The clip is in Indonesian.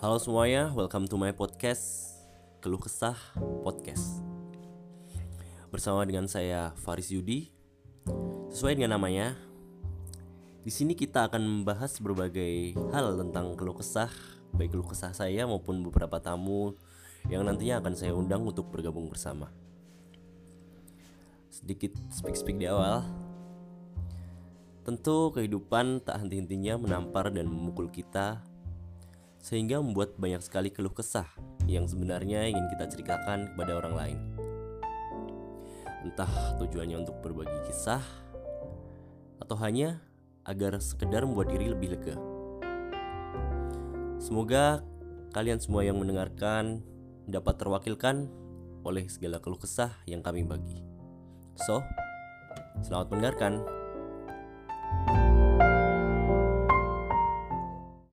Halo semuanya, welcome to my podcast Keluh Kesah Podcast. Bersama dengan saya Faris Yudi. Sesuai dengan namanya di sini kita akan membahas berbagai hal tentang keluh kesah Baik keluh kesah saya maupun beberapa tamu Yang nantinya akan saya undang untuk bergabung bersama. Sedikit speak-speak di awal. Tentu kehidupan tak henti-hentinya menampar dan memukul kita sehingga membuat banyak sekali keluh kesah yang sebenarnya ingin kita ceritakan kepada orang lain. Entah tujuannya untuk berbagi kisah atau hanya agar sekedar membuat diri lebih lega. Semoga kalian semua yang mendengarkan dapat terwakilkan oleh segala keluh kesah yang kami bagi. So, selamat mendengarkan.